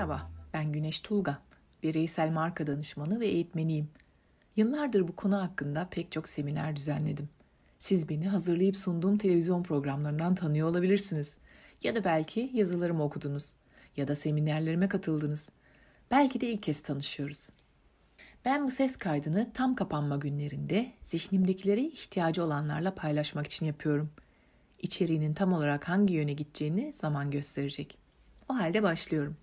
Merhaba, ben Güneş Tulga. Bireysel marka danışmanı ve eğitmeniyim. Yıllardır bu konu hakkında pek çok seminer düzenledim. Siz beni hazırlayıp sunduğum televizyon programlarından tanıyor olabilirsiniz. Ya da belki yazılarımı okudunuz. Ya da seminerlerime katıldınız. Belki de ilk kez tanışıyoruz. Ben bu ses kaydını tam kapanma günlerinde zihnimdekileri ihtiyacı olanlarla paylaşmak için yapıyorum. İçeriğinin tam olarak hangi yöne gideceğini zaman gösterecek. O halde başlıyorum.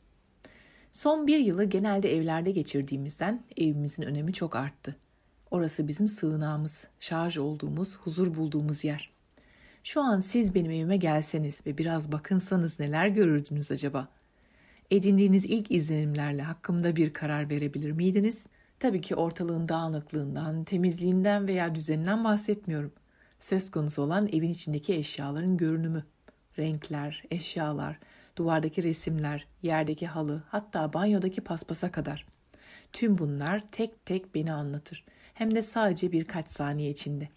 Son bir yılı genelde evlerde geçirdiğimizden evimizin önemi çok arttı. Orası bizim sığınağımız, şarj olduğumuz, huzur bulduğumuz yer. Şu an siz benim evime gelseniz ve biraz bakınsanız neler görürdünüz acaba? Edindiğiniz ilk izlenimlerle hakkımda bir karar verebilir miydiniz? Tabii ki ortalığın dağınıklığından, temizliğinden veya düzeninden bahsetmiyorum. Söz konusu olan evin içindeki eşyaların görünümü. Renkler, eşyalar, duvardaki resimler, yerdeki halı, hatta banyodaki paspasa kadar. Tüm bunlar tek tek beni anlatır. Hem de sadece birkaç saniye içinde.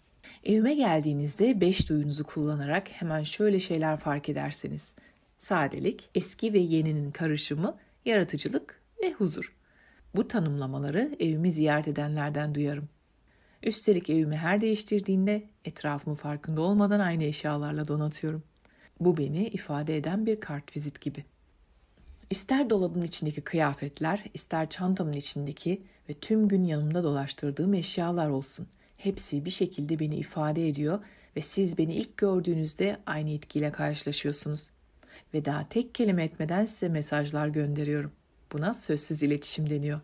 Evime geldiğinizde beş duyunuzu kullanarak hemen şöyle şeyler fark ederseniz. Sadelik, eski ve yeninin karışımı, yaratıcılık ve huzur. Bu tanımlamaları evimi ziyaret edenlerden duyarım. Üstelik evimi her değiştirdiğinde etrafımı farkında olmadan aynı eşyalarla donatıyorum. Bu beni ifade eden bir kart vizit gibi. İster dolabımın içindeki kıyafetler, ister çantamın içindeki ve tüm gün yanımda dolaştırdığım eşyalar olsun. Hepsi bir şekilde beni ifade ediyor ve siz beni ilk gördüğünüzde aynı etkiyle karşılaşıyorsunuz. Ve daha tek kelime etmeden size mesajlar gönderiyorum. Buna sözsüz iletişim deniyor.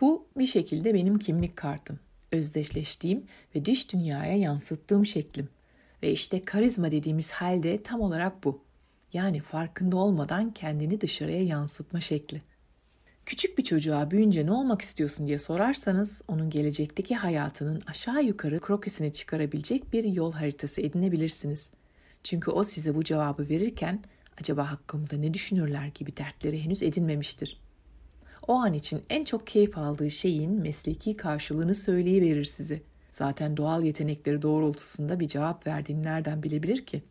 Bu bir şekilde benim kimlik kartım, özdeşleştiğim ve dış dünyaya yansıttığım şeklim. Ve işte karizma dediğimiz halde tam olarak bu. Yani farkında olmadan kendini dışarıya yansıtma şekli. Küçük bir çocuğa büyünce ne olmak istiyorsun diye sorarsanız onun gelecekteki hayatının aşağı yukarı krokisini çıkarabilecek bir yol haritası edinebilirsiniz. Çünkü o size bu cevabı verirken acaba hakkımda ne düşünürler gibi dertleri henüz edinmemiştir. O an için en çok keyif aldığı şeyin mesleki karşılığını söyleyiverir size. Zaten doğal yetenekleri doğrultusunda bir cevap verdiğini nereden bilebilir ki?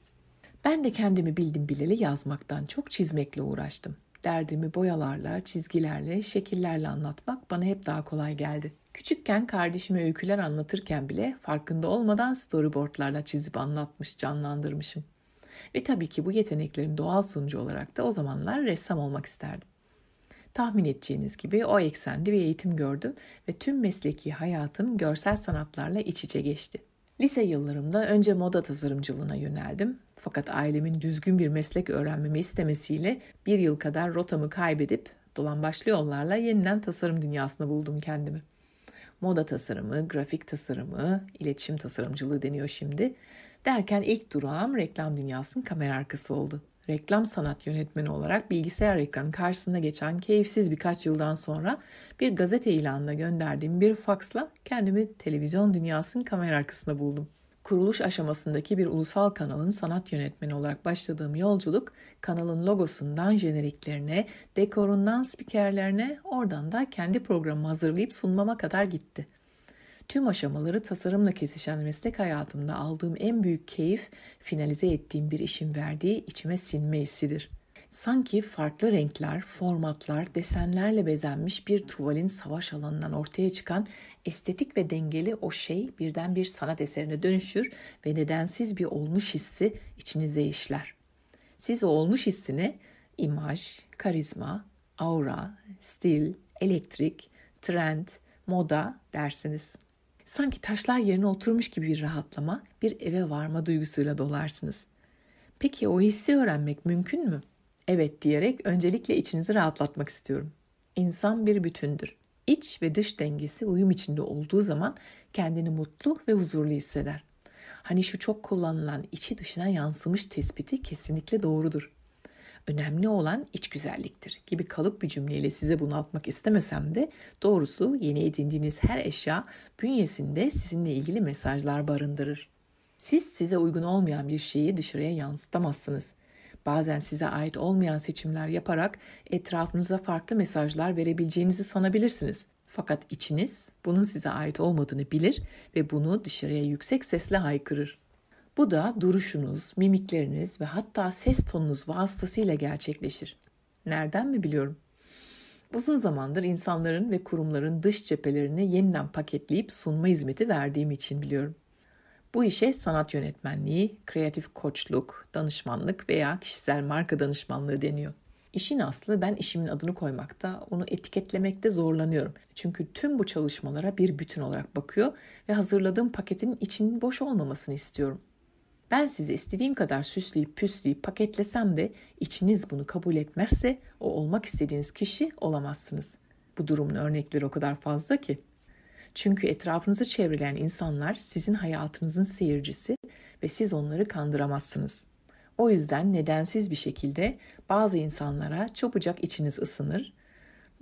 Ben de kendimi bildim bileli yazmaktan çok çizmekle uğraştım. Derdimi boyalarla, çizgilerle, şekillerle anlatmak bana hep daha kolay geldi. Küçükken kardeşime öyküler anlatırken bile farkında olmadan storyboardlarla çizip anlatmış, canlandırmışım. Ve tabii ki bu yeteneklerin doğal sonucu olarak da o zamanlar ressam olmak isterdim. Tahmin edeceğiniz gibi o eksende bir eğitim gördüm ve tüm mesleki hayatım görsel sanatlarla iç içe geçti. Lise yıllarımda önce moda tasarımcılığına yöneldim. Fakat ailemin düzgün bir meslek öğrenmemi istemesiyle bir yıl kadar rotamı kaybedip dolan başlı yollarla yeniden tasarım dünyasında buldum kendimi. Moda tasarımı, grafik tasarımı, iletişim tasarımcılığı deniyor şimdi. Derken ilk durağım reklam dünyasının kamera arkası oldu reklam sanat yönetmeni olarak bilgisayar ekranı karşısında geçen keyifsiz birkaç yıldan sonra bir gazete ilanına gönderdiğim bir faksla kendimi televizyon dünyasının kamera arkasında buldum. Kuruluş aşamasındaki bir ulusal kanalın sanat yönetmeni olarak başladığım yolculuk kanalın logosundan jeneriklerine, dekorundan spikerlerine, oradan da kendi programımı hazırlayıp sunmama kadar gitti.'' Tüm aşamaları tasarımla kesişen meslek hayatımda aldığım en büyük keyif finalize ettiğim bir işin verdiği içime sinme hissidir. Sanki farklı renkler, formatlar, desenlerle bezenmiş bir tuvalin savaş alanından ortaya çıkan estetik ve dengeli o şey birden bir sanat eserine dönüşür ve nedensiz bir olmuş hissi içinize işler. Siz o olmuş hissini imaj, karizma, aura, stil, elektrik, trend, moda dersiniz. Sanki taşlar yerine oturmuş gibi bir rahatlama, bir eve varma duygusuyla dolarsınız. Peki o hissi öğrenmek mümkün mü? Evet diyerek öncelikle içinizi rahatlatmak istiyorum. İnsan bir bütündür. İç ve dış dengesi uyum içinde olduğu zaman kendini mutlu ve huzurlu hisseder. Hani şu çok kullanılan içi dışına yansımış tespiti kesinlikle doğrudur önemli olan iç güzelliktir gibi kalıp bir cümleyle size bunu atmak istemesem de doğrusu yeni edindiğiniz her eşya bünyesinde sizinle ilgili mesajlar barındırır. Siz size uygun olmayan bir şeyi dışarıya yansıtamazsınız. Bazen size ait olmayan seçimler yaparak etrafınıza farklı mesajlar verebileceğinizi sanabilirsiniz. Fakat içiniz bunun size ait olmadığını bilir ve bunu dışarıya yüksek sesle haykırır. Bu da duruşunuz, mimikleriniz ve hatta ses tonunuz vasıtasıyla gerçekleşir. Nereden mi biliyorum? Uzun zamandır insanların ve kurumların dış cephelerini yeniden paketleyip sunma hizmeti verdiğim için biliyorum. Bu işe sanat yönetmenliği, kreatif koçluk, danışmanlık veya kişisel marka danışmanlığı deniyor. İşin aslı ben işimin adını koymakta, onu etiketlemekte zorlanıyorum. Çünkü tüm bu çalışmalara bir bütün olarak bakıyor ve hazırladığım paketin içinin boş olmamasını istiyorum. Ben sizi istediğim kadar süsleyip püsleyip paketlesem de içiniz bunu kabul etmezse o olmak istediğiniz kişi olamazsınız. Bu durumun örnekleri o kadar fazla ki. Çünkü etrafınızı çevreleyen insanlar sizin hayatınızın seyircisi ve siz onları kandıramazsınız. O yüzden nedensiz bir şekilde bazı insanlara çabucak içiniz ısınır,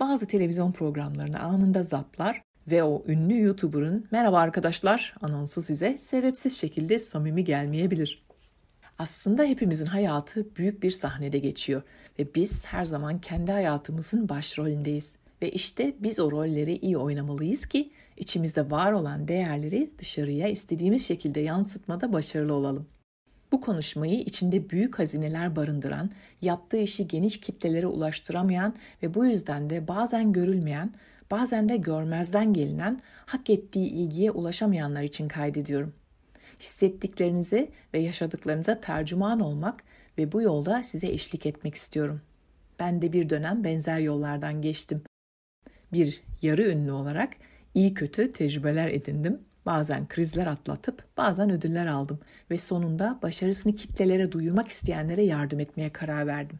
bazı televizyon programlarını anında zaplar ve o ünlü YouTuber'ın merhaba arkadaşlar anonsu size sebepsiz şekilde samimi gelmeyebilir. Aslında hepimizin hayatı büyük bir sahnede geçiyor ve biz her zaman kendi hayatımızın başrolündeyiz. Ve işte biz o rolleri iyi oynamalıyız ki içimizde var olan değerleri dışarıya istediğimiz şekilde yansıtmada başarılı olalım. Bu konuşmayı içinde büyük hazineler barındıran, yaptığı işi geniş kitlelere ulaştıramayan ve bu yüzden de bazen görülmeyen, bazen de görmezden gelinen, hak ettiği ilgiye ulaşamayanlar için kaydediyorum. Hissettiklerinize ve yaşadıklarınıza tercüman olmak ve bu yolda size eşlik etmek istiyorum. Ben de bir dönem benzer yollardan geçtim. Bir yarı ünlü olarak iyi kötü tecrübeler edindim Bazen krizler atlatıp bazen ödüller aldım ve sonunda başarısını kitlelere duyurmak isteyenlere yardım etmeye karar verdim.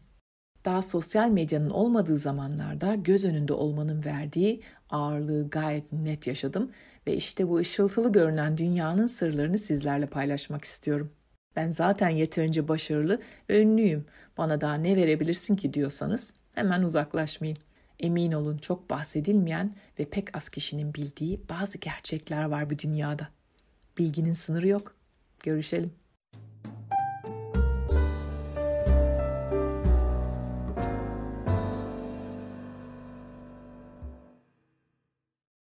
Daha sosyal medyanın olmadığı zamanlarda göz önünde olmanın verdiği ağırlığı gayet net yaşadım ve işte bu ışıltılı görünen dünyanın sırlarını sizlerle paylaşmak istiyorum. Ben zaten yeterince başarılı ve ünlüyüm. Bana daha ne verebilirsin ki diyorsanız hemen uzaklaşmayın. Emin olun çok bahsedilmeyen ve pek az kişinin bildiği bazı gerçekler var bu dünyada. Bilginin sınırı yok. Görüşelim.